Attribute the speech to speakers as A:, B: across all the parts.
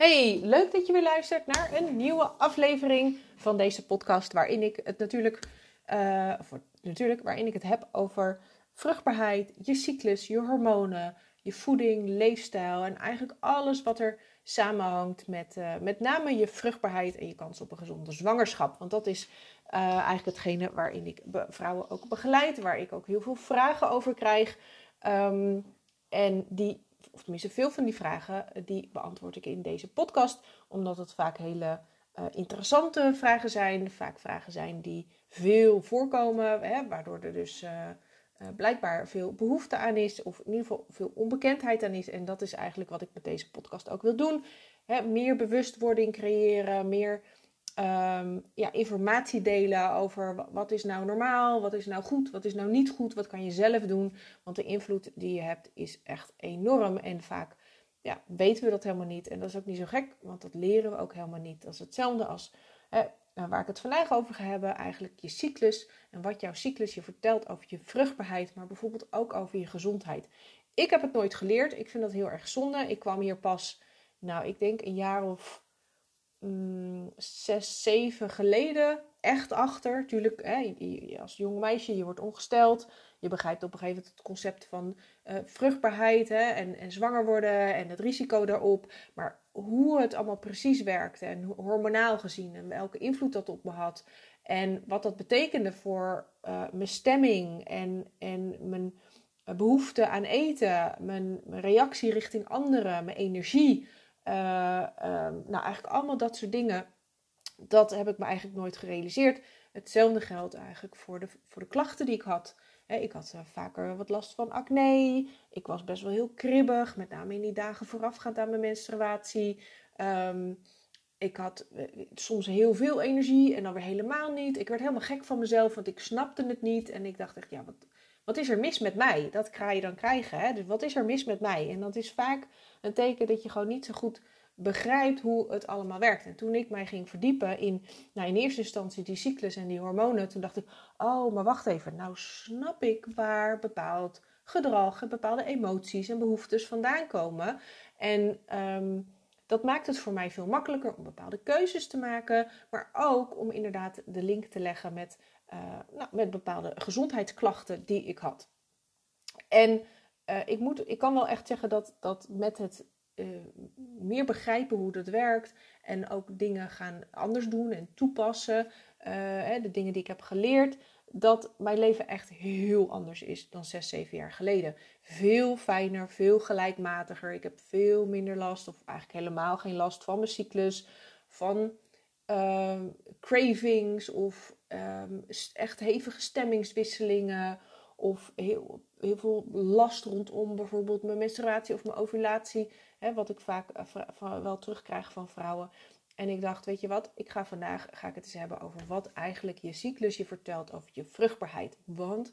A: Hey, leuk dat je weer luistert naar een nieuwe aflevering van deze podcast, waarin ik het natuurlijk, uh, natuurlijk, waarin ik het heb over vruchtbaarheid, je cyclus, je hormonen, je voeding, leefstijl en eigenlijk alles wat er samenhangt met uh, met name je vruchtbaarheid en je kans op een gezonde zwangerschap. Want dat is uh, eigenlijk hetgene waarin ik vrouwen ook begeleid, waar ik ook heel veel vragen over krijg. Um, en die of tenminste veel van die vragen, eh, die beantwoord ik in deze podcast, omdat het vaak hele uh, interessante vragen zijn. Vaak vragen zijn die veel voorkomen, hè, waardoor er dus uh, blijkbaar veel behoefte aan is, of in ieder geval veel onbekendheid aan is. En dat is eigenlijk wat ik met deze podcast ook wil doen. Hè, meer bewustwording creëren, meer um, ja, informatie delen over wat is nou normaal, wat is nou goed, wat is nou niet goed, wat kan je zelf doen. Want de invloed die je hebt is echt enorm en vaak ja, weten we dat helemaal niet. En dat is ook niet zo gek, want dat leren we ook helemaal niet. Dat is hetzelfde als hè, waar ik het vandaag over ga hebben, eigenlijk je cyclus en wat jouw cyclus je vertelt over je vruchtbaarheid, maar bijvoorbeeld ook over je gezondheid. Ik heb het nooit geleerd, ik vind dat heel erg zonde. Ik kwam hier pas, nou ik denk een jaar of mm, zes, zeven geleden echt achter. Tuurlijk, hè, als jong meisje, je wordt ongesteld. Je begrijpt op een gegeven moment het concept van uh, vruchtbaarheid hè, en, en zwanger worden en het risico daarop. Maar hoe het allemaal precies werkte en hormonaal gezien en welke invloed dat op me had. En wat dat betekende voor uh, mijn stemming en, en mijn behoefte aan eten, mijn reactie richting anderen, mijn energie. Uh, uh, nou, eigenlijk allemaal dat soort dingen. Dat heb ik me eigenlijk nooit gerealiseerd. Hetzelfde geldt eigenlijk voor de, voor de klachten die ik had. ik had uh, vaker wat last van acne. Ik was best wel heel kribbig, met name in die dagen voorafgaand aan mijn menstruatie. Um, ik had soms heel veel energie en dan weer helemaal niet. Ik werd helemaal gek van mezelf, want ik snapte het niet. En ik dacht echt, ja, wat, wat is er mis met mij? Dat ga je dan krijgen. Hè? Dus wat is er mis met mij? En dat is vaak een teken dat je gewoon niet zo goed begrijpt hoe het allemaal werkt. En toen ik mij ging verdiepen in, nou in eerste instantie die cyclus en die hormonen, toen dacht ik, oh, maar wacht even, nou snap ik waar bepaald gedrag en bepaalde emoties en behoeftes vandaan komen. En um, dat maakt het voor mij veel makkelijker om bepaalde keuzes te maken, maar ook om inderdaad de link te leggen met, nou, met bepaalde gezondheidsklachten die ik had. En uh, ik, moet, ik kan wel echt zeggen dat, dat met het uh, meer begrijpen hoe dat werkt en ook dingen gaan anders doen en toepassen, de dingen die ik heb geleerd, dat mijn leven echt heel anders is dan 6, 7 jaar geleden. Veel fijner, veel gelijkmatiger. Ik heb veel minder last, of eigenlijk helemaal geen last van mijn cyclus, van uh, cravings of um, echt hevige stemmingswisselingen. Of heel, heel veel last rondom bijvoorbeeld mijn menstruatie of mijn ovulatie. Hè, wat ik vaak uh, wel terugkrijg van vrouwen. En ik dacht, weet je wat, ik ga vandaag ga ik het eens hebben over wat eigenlijk je cyclus je vertelt over je vruchtbaarheid. Want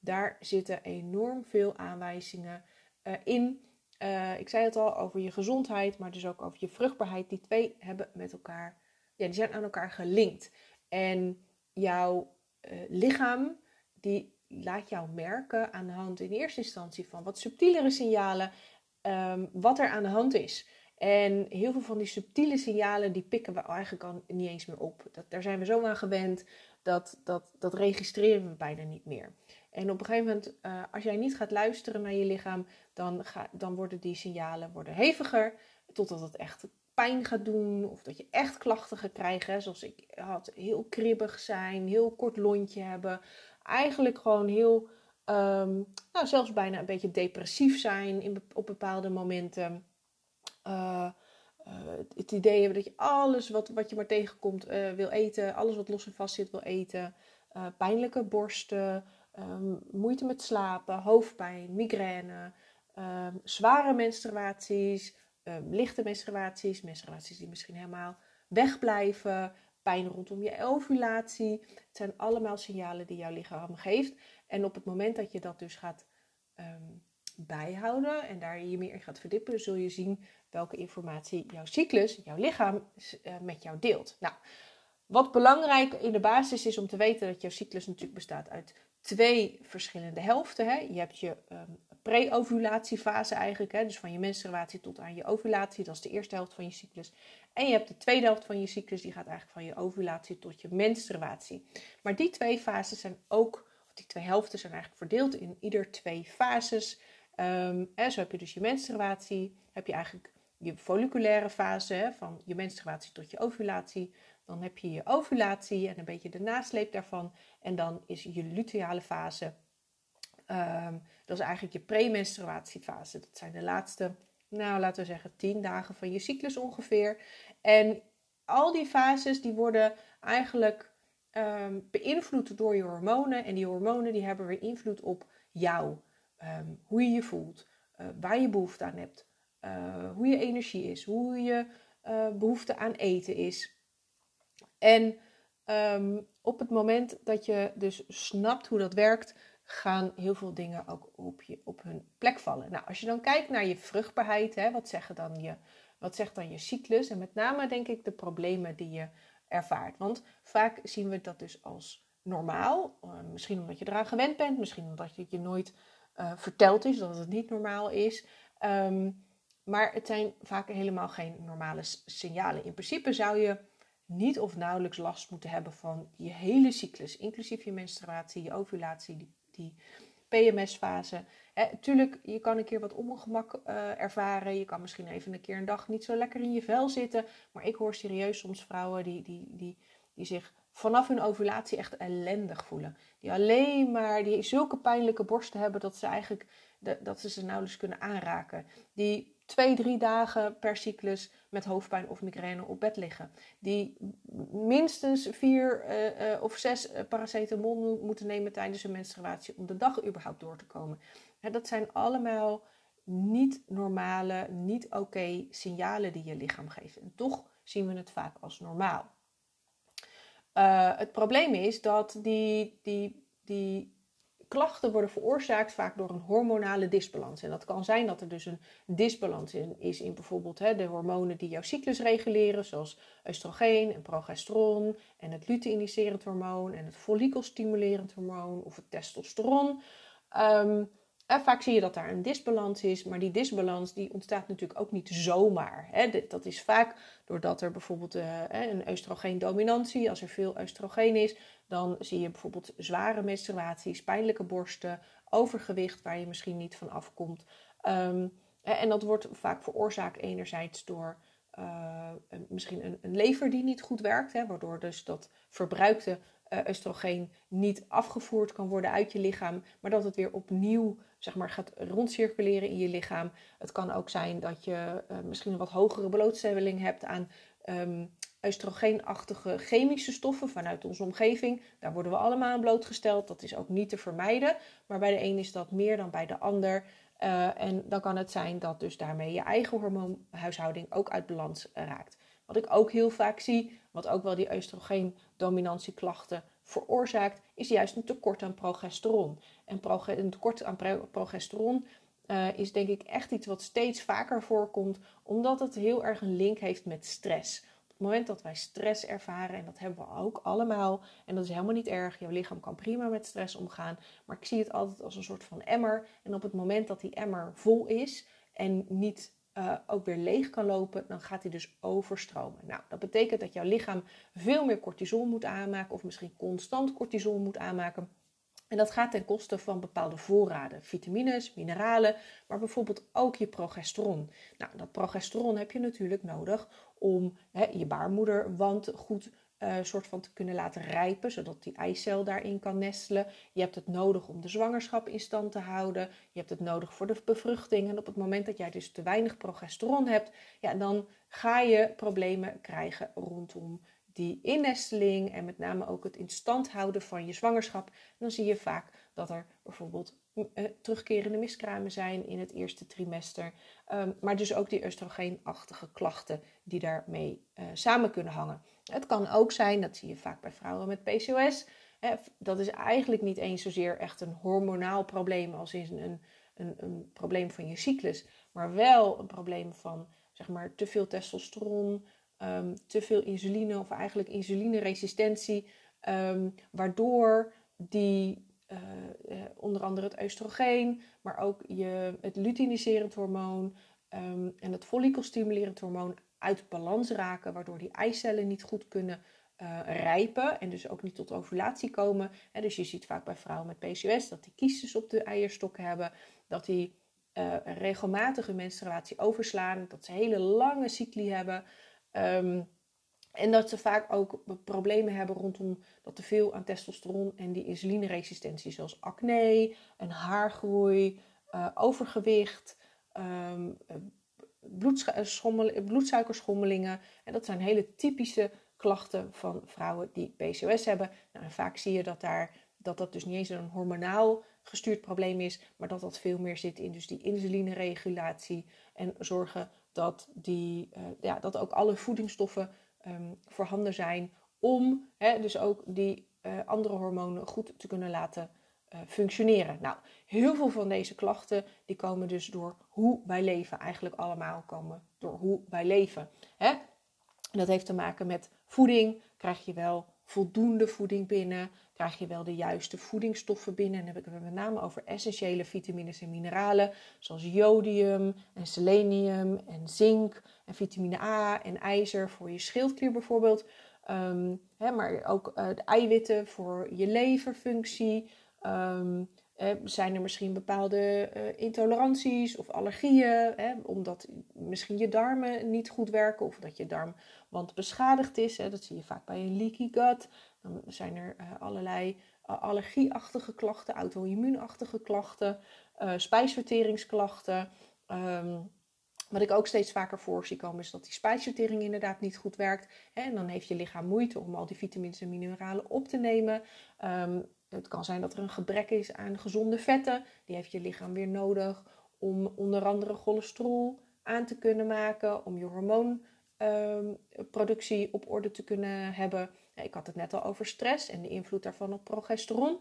A: daar zitten enorm veel aanwijzingen uh, in. Uh, ik zei het al over je gezondheid, maar dus ook over je vruchtbaarheid. Die twee hebben met elkaar, ja, die zijn aan elkaar gelinkt. En jouw uh, lichaam, die laat jou merken aan de hand in eerste instantie van wat subtielere signalen, um, wat er aan de hand is. En heel veel van die subtiele signalen, die pikken we eigenlijk al niet eens meer op. Dat, daar zijn we zo aan gewend, dat, dat, dat registreren we bijna niet meer. En op een gegeven moment, uh, als jij niet gaat luisteren naar je lichaam, dan, ga, dan worden die signalen worden heviger, totdat het echt pijn gaat doen, of dat je echt klachten gaat krijgen. Zoals ik had, heel kribbig zijn, heel kort lontje hebben. Eigenlijk gewoon heel, um, nou zelfs bijna een beetje depressief zijn in, op bepaalde momenten. Uh, uh, het idee hebben dat je alles wat, wat je maar tegenkomt uh, wil eten, alles wat los en vast zit wil eten, pijnlijke borsten, um, moeite met slapen, hoofdpijn, migraine, um, zware menstruaties, um, lichte menstruaties, menstruaties die misschien helemaal wegblijven, pijn rondom je ovulatie. Het zijn allemaal signalen die jouw lichaam geeft. En op het moment dat je dat dus gaat bijhouden en daar je meer in gaat verdiepen, zul je zien welke informatie jouw cyclus, jouw lichaam uh, met jou deelt. Nou, wat belangrijk in de basis is om te weten dat jouw cyclus natuurlijk bestaat uit twee verschillende helften. Hè? Je hebt je um, pre-ovulatiefase eigenlijk. Hè? Dus van je menstruatie tot aan je ovulatie. Dat is de eerste helft van je cyclus. En je hebt de tweede helft van je cyclus. Die gaat eigenlijk van je ovulatie tot je menstruatie. Maar die twee fases zijn ook, die twee helften zijn eigenlijk verdeeld in ieder twee fases. En zo heb je dus je menstruatie. Heb je eigenlijk je folliculaire fase hè, van je menstruatie tot je ovulatie. Dan heb je je ovulatie en een beetje de nasleep daarvan. En dan is je luteale fase. Um, dat is eigenlijk je premenstruatiefase. Dat zijn de laatste, nou laten we zeggen, tien dagen van je cyclus ongeveer. En al die fases die worden eigenlijk um, beïnvloed door je hormonen. En die hormonen die hebben weer invloed op jou. Um, hoe je je voelt, uh, waar je behoefte aan hebt, uh, hoe je energie is, hoe je uh, behoefte aan eten is. En op het moment dat je dus snapt hoe dat werkt, gaan heel veel dingen ook op, je, op hun plek vallen. Nou, als je dan kijkt naar je vruchtbaarheid, hè, wat, zeggen dan je, wat zegt dan je cyclus? En met name denk ik de problemen die je ervaart. Want vaak zien we dat dus als normaal. Uh, misschien omdat je eraan gewend bent, misschien omdat het je nooit uh, verteld is dat het niet normaal is. Um, maar het zijn vaak helemaal geen normale signalen. In principe zou je niet of nauwelijks last moeten hebben van je hele cyclus, inclusief je menstruatie, je ovulatie, die, PMS-fase. Tuurlijk, je kan een keer wat ongemak uh, ervaren. Je kan misschien even een keer een dag niet zo lekker in je vel zitten. Maar ik hoor serieus soms vrouwen die, die, die, die zich vanaf hun ovulatie echt ellendig voelen. Die alleen maar die zulke pijnlijke borsten hebben dat ze eigenlijk dat ze ze nauwelijks kunnen aanraken. Die twee, drie dagen per cyclus met hoofdpijn of migraine op bed liggen. Die minstens vier uh, uh, of zes uh, paracetamol moeten nemen tijdens hun menstruatie om de dag überhaupt door te komen. Hè, dat zijn allemaal niet normale, niet oké signalen die je lichaam geeft. En toch zien we het vaak als normaal. het probleem is dat die, die, die klachten worden veroorzaakt vaak door een hormonale disbalans. En dat kan zijn dat er dus een disbalans in, is in bijvoorbeeld hè, de hormonen die jouw cyclus reguleren, zoals oestrogeen en progesteron en het luteiniserend hormoon en het follikelstimulerend hormoon of het testosteron. Um, en vaak zie je dat daar een disbalans is, maar die disbalans die ontstaat natuurlijk ook niet zomaar. Hè. Dat is vaak doordat er bijvoorbeeld uh, een oestrogeendominantie, als er veel oestrogeen is, dan zie je bijvoorbeeld zware menstruaties, pijnlijke borsten, overgewicht waar je misschien niet van afkomt. Um, en dat wordt vaak veroorzaakt enerzijds door uh, misschien een, een, lever die niet goed werkt, hè, waardoor dus dat verbruikte oestrogeen niet afgevoerd kan worden uit je lichaam, maar dat het weer opnieuw zeg maar, gaat rondcirculeren in je lichaam. Het kan ook zijn dat je uh, misschien een wat hogere blootstelling hebt aan um, oestrogeenachtige chemische stoffen vanuit onze omgeving. Daar worden we allemaal aan blootgesteld. Dat is ook niet te vermijden. Maar bij de een is dat meer dan bij de ander. Uh, en dan kan het zijn dat dus daarmee je eigen hormoonhuishouding ook uit balans raakt. Wat ik ook heel vaak zie, wat ook wel die oestrogeen-dominantieklachten veroorzaakt, is juist een tekort aan progesteron. En een tekort aan progesteron uh, is denk ik echt iets wat steeds vaker voorkomt, omdat het heel erg een link heeft met stress. Op het moment dat wij stress ervaren, en dat hebben we ook allemaal, en dat is helemaal niet erg, jouw lichaam kan prima met stress omgaan, maar ik zie het altijd als een soort van emmer. En op het moment dat die emmer vol is en niet uh, ook weer leeg kan lopen, dan gaat hij dus overstromen. Nou, dat betekent dat jouw lichaam veel meer cortisol moet aanmaken, of misschien constant cortisol moet aanmaken. En dat gaat ten koste van bepaalde voorraden, vitamines, mineralen, maar bijvoorbeeld ook je progesteron. Nou, dat progesteron heb je natuurlijk nodig om hè, je baarmoederwand goed uh, soort van te kunnen laten rijpen, zodat die eicel daarin kan nestelen. Je hebt het nodig om de zwangerschap in stand te houden. Je hebt het nodig voor de bevruchting. En op het moment dat jij dus te weinig progesteron hebt, ja, dan ga je problemen krijgen rondom die innesteling en met name ook het in stand houden van je zwangerschap. Dan zie je vaak dat er bijvoorbeeld terugkerende miskramen zijn in het eerste trimester. Um, maar dus ook die oestrogeenachtige klachten die daarmee uh, samen kunnen hangen. Het kan ook zijn, dat zie je vaak bij vrouwen met PCOS. Hè, dat is eigenlijk niet eens zozeer echt een hormonaal probleem als in een, een, een probleem van je cyclus. Maar wel een probleem van zeg maar, te veel testosteron, um, te veel insuline of eigenlijk insulineresistentie. Um, waardoor die onder andere het oestrogeen, maar ook je, het luteiniserend hormoon ehm, en het follicelstimulerend hormoon uit balans raken, waardoor die eicellen niet goed kunnen uh, rijpen en dus ook niet tot ovulatie komen. En dus je ziet vaak bij vrouwen met PCOS dat die kiesjes op de eierstok hebben, dat die uh, regelmatige menstruatie overslaan, dat ze hele lange cycli hebben. Ehm, en dat ze vaak ook problemen hebben rondom dat te veel aan testosteron en die insulineresistentie, zoals acne, en haargroei, uh, overgewicht, um, bloedsuikerschommelingen. En dat zijn hele typische klachten van vrouwen die PCOS hebben. Nou, en vaak zie je dat, daar, dat dat dus niet eens een hormonaal gestuurd probleem is, maar dat dat veel meer zit in dus die insulineregulatie en zorgen dat, die, ja, dat ook alle voedingsstoffen um, voorhanden zijn om hè, dus ook die uh, andere hormonen goed te kunnen laten uh, functioneren. Nou, heel veel van deze klachten die komen dus door hoe wij leven, eigenlijk allemaal komen door hoe wij leven. Hè? Dat heeft te maken met voeding. Krijg je wel voldoende voeding binnen? Krijg je wel de juiste voedingsstoffen binnen? En dan heb ik het met name over essentiële vitamines en mineralen, zoals jodium en selenium en zink en vitamine A en ijzer voor je schildklier bijvoorbeeld. Um, hè, maar ook uh, de eiwitten voor je leverfunctie. Um, eh, zijn er misschien bepaalde uh, intoleranties of allergieën, hè, omdat misschien je darmen niet goed werken of dat je darmwand beschadigd is. Hè, dat zie je vaak bij een leaky gut. Dan zijn er uh, allerlei allergieachtige klachten, auto-immuunachtige klachten, spijsverteringsklachten. Um, wat ik ook steeds vaker voor zie komen is dat die spijsvertering inderdaad niet goed werkt. En dan heeft je lichaam moeite om al die vitamines en mineralen op te nemen. Um, het kan zijn dat er een gebrek is aan gezonde vetten. Die heeft je lichaam weer nodig om onder andere cholesterol aan te kunnen maken, om je hormoonproductie op orde te kunnen hebben. Ik had het net al over stress en de invloed daarvan op progesteron.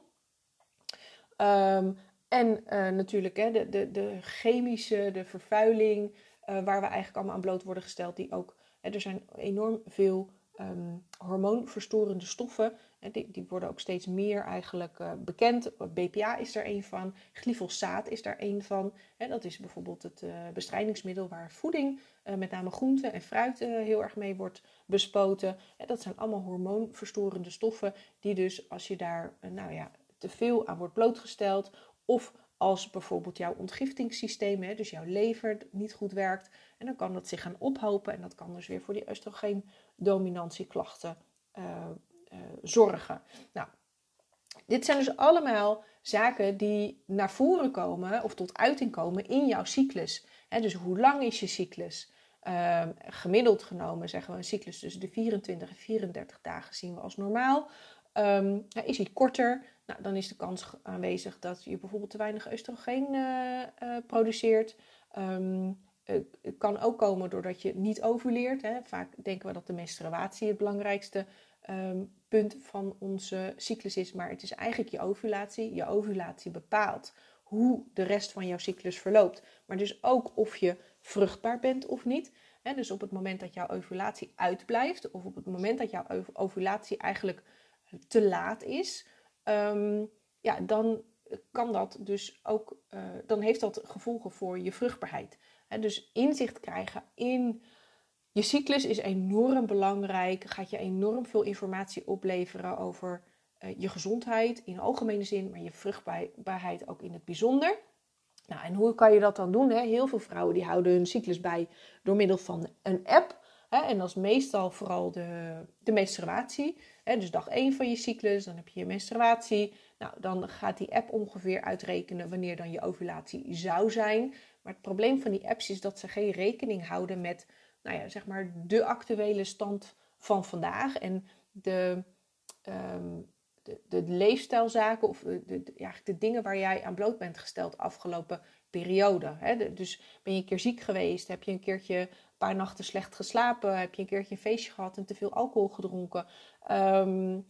A: Um, en uh, natuurlijk hè, de, de, de chemische, de vervuiling, uh, waar we eigenlijk allemaal aan bloot worden gesteld, die ook. Hè, er zijn enorm veel um, hormoonverstorende stoffen. Die, die, worden ook steeds meer eigenlijk uh, bekend. BPA is er een van. Glyfosaat is daar een van. Dat is bijvoorbeeld het uh, bestrijdingsmiddel waar voeding, uh, met name groenten en fruit, heel erg mee wordt bespoten. En dat zijn allemaal hormoonverstorende stoffen. Die dus als je daar nou ja, te veel aan wordt blootgesteld. Of als bijvoorbeeld jouw ontgiftingssysteem, hè, dus jouw lever, niet goed werkt. En dan kan dat zich gaan ophopen. En dat kan dus weer voor die oestrogeendominantieklachten uh, zorgen. Nou, dit zijn dus allemaal zaken die naar voren komen of tot uiting komen in jouw cyclus. Dus hoe lang is je cyclus? Uh, gemiddeld genomen zeggen we een cyclus tussen de 24 en 34 dagen zien we als normaal. Um, is hij korter, nou, dan is de kans aanwezig dat je bijvoorbeeld te weinig oestrogeen uh, uh, produceert. Um, het kan ook komen doordat je niet ovuleert. Hè. Vaak denken we dat de menstruatie het belangrijkste um, punt van onze cyclus is, maar het is eigenlijk je ovulatie. Je ovulatie bepaalt hoe de rest van jouw cyclus verloopt, maar dus ook of je vruchtbaar bent of niet. Dus op het moment dat jouw ovulatie uitblijft, of op het moment dat jouw ovulatie eigenlijk te laat is, um, ja, dan kan dat dus ook, uh, dan heeft dat gevolgen voor je vruchtbaarheid. Dus inzicht krijgen in je cyclus is enorm belangrijk. Gaat je enorm veel informatie opleveren over uh, je gezondheid in algemene zin, maar je vruchtbaarheid ook in het bijzonder. Nou, en hoe kan je dat dan doen? Hè? Heel veel vrouwen die houden hun cyclus bij door middel van een app. Hè? En dat is meestal vooral de, de menstruatie. Hè? Dus dag 1 van je cyclus, dan heb je je menstruatie. Nou, dan gaat die app ongeveer uitrekenen wanneer dan je ovulatie zou zijn. Maar het probleem van die apps is dat ze geen rekening houden met nou ja, zeg maar de actuele stand van vandaag. En de, um, de, de, leefstijlzaken of de, de, de dingen waar jij aan bloot bent gesteld afgelopen periode. Hè? dus ben je een keer ziek geweest, heb je een keertje een paar nachten slecht geslapen, heb je een keertje een feestje gehad en te veel alcohol gedronken. Um,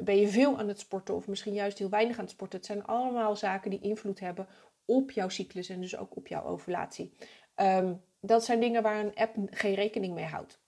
A: ben je veel aan het sporten of misschien juist heel weinig aan het sporten. Het zijn allemaal zaken die invloed hebben op jouw cyclus en dus ook op jouw ovulatie. Um, dat zijn dingen waar een app geen rekening mee houdt.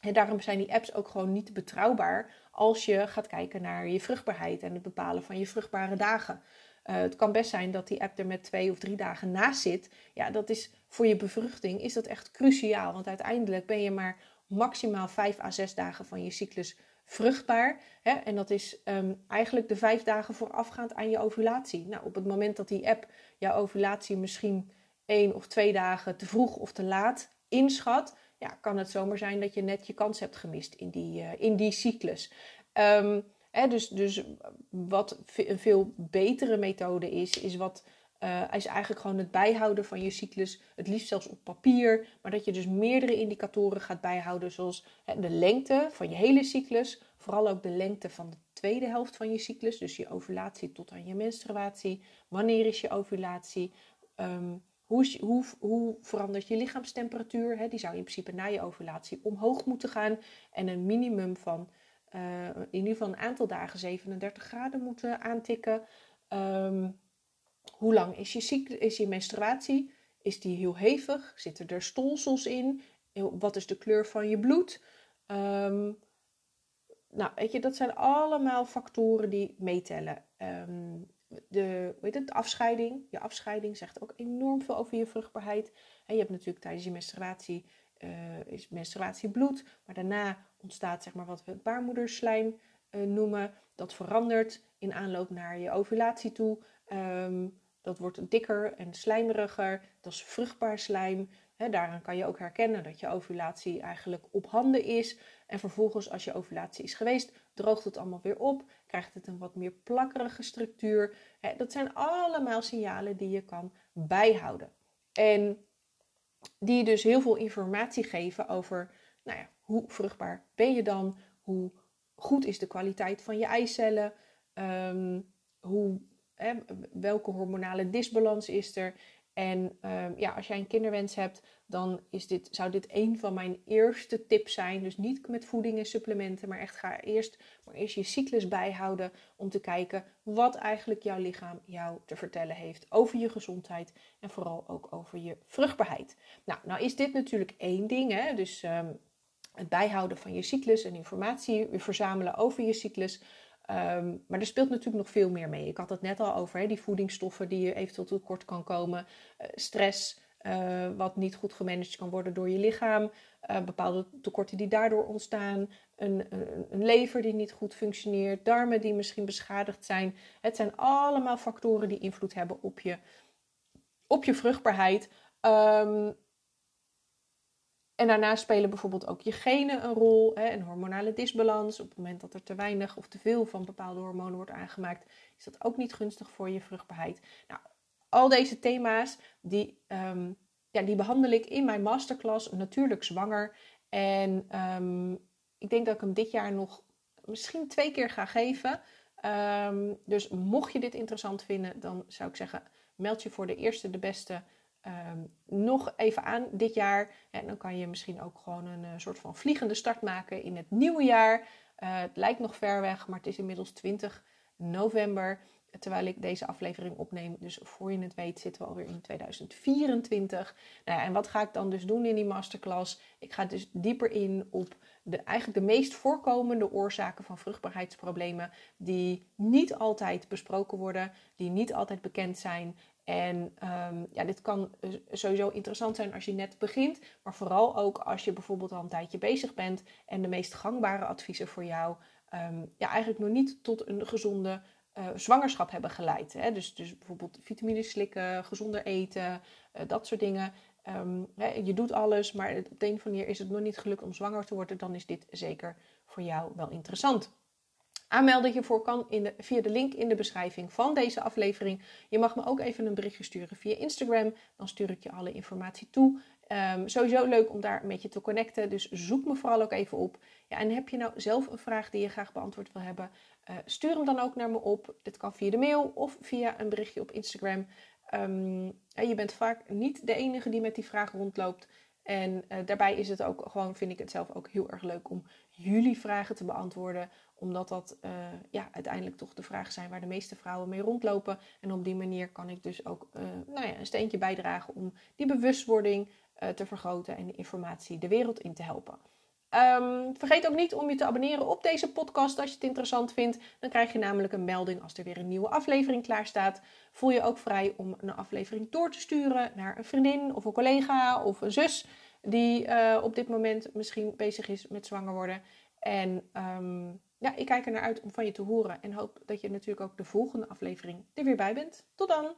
A: En daarom zijn die apps ook gewoon niet betrouwbaar als je gaat kijken naar je vruchtbaarheid en het bepalen van je vruchtbare dagen. Uh, het kan best zijn dat die app er met twee of drie dagen naast zit. Ja, dat is voor je bevruchting is dat echt cruciaal. Want uiteindelijk ben je maar maximaal vijf à zes dagen van je cyclus vruchtbaar. Hè? En dat is um, eigenlijk de vijf dagen voorafgaand aan je ovulatie. Nou, op het moment dat die app jouw ovulatie misschien één of twee dagen te vroeg of te laat inschat, ja, kan het zomaar zijn dat je net je kans hebt gemist in die, uh, in die cyclus. Um, hè, dus, dus wat een veel betere methode is, is wat uh, is eigenlijk gewoon het bijhouden van je cyclus, het liefst zelfs op papier, maar dat je dus meerdere indicatoren gaat bijhouden, zoals hè, de lengte van je hele cyclus, vooral ook de lengte van de tweede helft van je cyclus, dus je ovulatie tot aan je menstruatie, wanneer is je ovulatie, um, hoe, hoe, hoe, verandert je lichaamstemperatuur? Hè? Die zou in principe na je ovulatie omhoog moeten gaan. En een minimum van uh, in ieder geval een aantal dagen 37 graden moeten aantikken. Um, hoe lang is je, cyclus, is je menstruatie? Is die heel hevig? Zitten er stolsels in? Wat is de kleur van je bloed? Um, nou, weet je, dat zijn allemaal factoren die meetellen. Um, de, weet het, de afscheiding. Je afscheiding zegt ook enorm veel over je vruchtbaarheid. Je hebt natuurlijk tijdens je menstruatie uh, is menstruatiebloed. Maar daarna ontstaat zeg maar wat we het baarmoederslijm uh, noemen. Dat verandert in aanloop naar je ovulatie toe. Um, dat wordt dikker en slijmeriger. Dat is vruchtbaar slijm. He, daaraan kan je ook herkennen dat je ovulatie eigenlijk op handen is. En vervolgens, als je ovulatie is geweest, droogt het allemaal weer op. Krijgt het een wat meer plakkerige structuur. dat zijn allemaal signalen die je kan bijhouden. En die dus heel veel informatie geven over nou ja, hoe vruchtbaar ben je dan? Hoe goed is de kwaliteit van je eicellen? Um, hoe Hè, welke hormonale disbalans is er? En um, ja, als jij een kinderwens hebt, dan is dit, zou dit een van mijn eerste tips zijn. Dus niet met voeding en supplementen, maar echt ga eerst, maar eerst je cyclus bijhouden om te kijken wat eigenlijk jouw lichaam jou te vertellen heeft over je gezondheid en vooral ook over je vruchtbaarheid. Nou, nou is dit natuurlijk één ding, hè? dus um, het bijhouden van je cyclus en informatie verzamelen over je cyclus. Um, maar er speelt natuurlijk nog veel meer mee. Ik had het net al over, die voedingsstoffen die je eventueel tekort kan komen. Uh, stress, uh, wat niet goed gemanaged kan worden door je lichaam. Uh, bepaalde tekorten die daardoor ontstaan. Een, een, een, lever die niet goed functioneert. Darmen die misschien beschadigd zijn. Het zijn allemaal factoren die invloed hebben op je, op je vruchtbaarheid. Um, en daarnaast spelen bijvoorbeeld ook je genen een rol, hè, een hormonale disbalans. Op het moment dat er te weinig of te veel van bepaalde hormonen wordt aangemaakt, is dat ook niet gunstig voor je vruchtbaarheid. Nou, al deze thema's, die, um, ja, die behandel ik in mijn masterclass Natuurlijk Zwanger. En um, ik denk dat ik hem dit jaar nog misschien twee keer ga geven. Um, dus mocht je dit interessant vinden, dan zou ik zeggen, meld je voor de eerste, de beste um, nog even aan dit jaar. En dan kan je misschien ook gewoon een uh, soort van vliegende start maken in het nieuwe jaar. Uh, het lijkt nog ver weg, maar het is inmiddels 20 november. Terwijl ik deze aflevering opneem. Dus voor je het weet zitten we alweer in 2024. Nou ja, en wat ga ik dan dus doen in die masterclass? Ik ga dus dieper in op de, eigenlijk de meest voorkomende oorzaken van vruchtbaarheidsproblemen. Die niet altijd besproken worden, die niet altijd bekend zijn. En um, ja, dit kan sowieso interessant zijn als je net begint, maar vooral ook als je bijvoorbeeld al een tijdje bezig bent en de meest gangbare adviezen voor jou um, ja, eigenlijk nog niet tot een gezonde uh, zwangerschap hebben geleid. Hè? Dus, dus bijvoorbeeld vitamines slikken, gezonder eten, uh, dat soort dingen. Um, hè, je doet alles, maar op de een of andere manier is het nog niet gelukt om zwanger te worden, dan is dit zeker voor jou wel interessant. Aanmelden hiervoor kan in de, via de link in de beschrijving van deze aflevering. Je mag me ook even een berichtje sturen via Instagram. Dan stuur ik je alle informatie toe. Um, sowieso leuk om daar met je te connecten. Dus zoek me vooral ook even op. Ja, en heb je nou zelf een vraag die je graag beantwoord wil hebben? Uh, stuur hem dan ook naar me op. Dit kan via de mail of via een berichtje op Instagram. Um, je bent vaak niet de enige die met die vraag rondloopt. En uh, daarbij is het ook gewoon, vind ik het zelf ook heel erg leuk om jullie vragen te beantwoorden. Omdat dat uh, ja, uiteindelijk toch de vragen zijn waar de meeste vrouwen mee rondlopen. En op die manier kan ik dus ook uh, nou ja, een steentje bijdragen om die bewustwording te vergroten en de informatie de wereld in te helpen. Ehm, vergeet ook niet om je te abonneren op deze podcast als je het interessant vindt. Dan krijg je namelijk een melding als er weer een nieuwe aflevering klaar staat. Voel je ook vrij om een aflevering door te sturen naar een vriendin of een collega of een zus die uh, op dit moment misschien bezig is met zwanger worden. En um, ja, ik kijk er naar uit om van je te horen en hoop dat je natuurlijk ook de volgende aflevering er weer bij bent. Tot dan!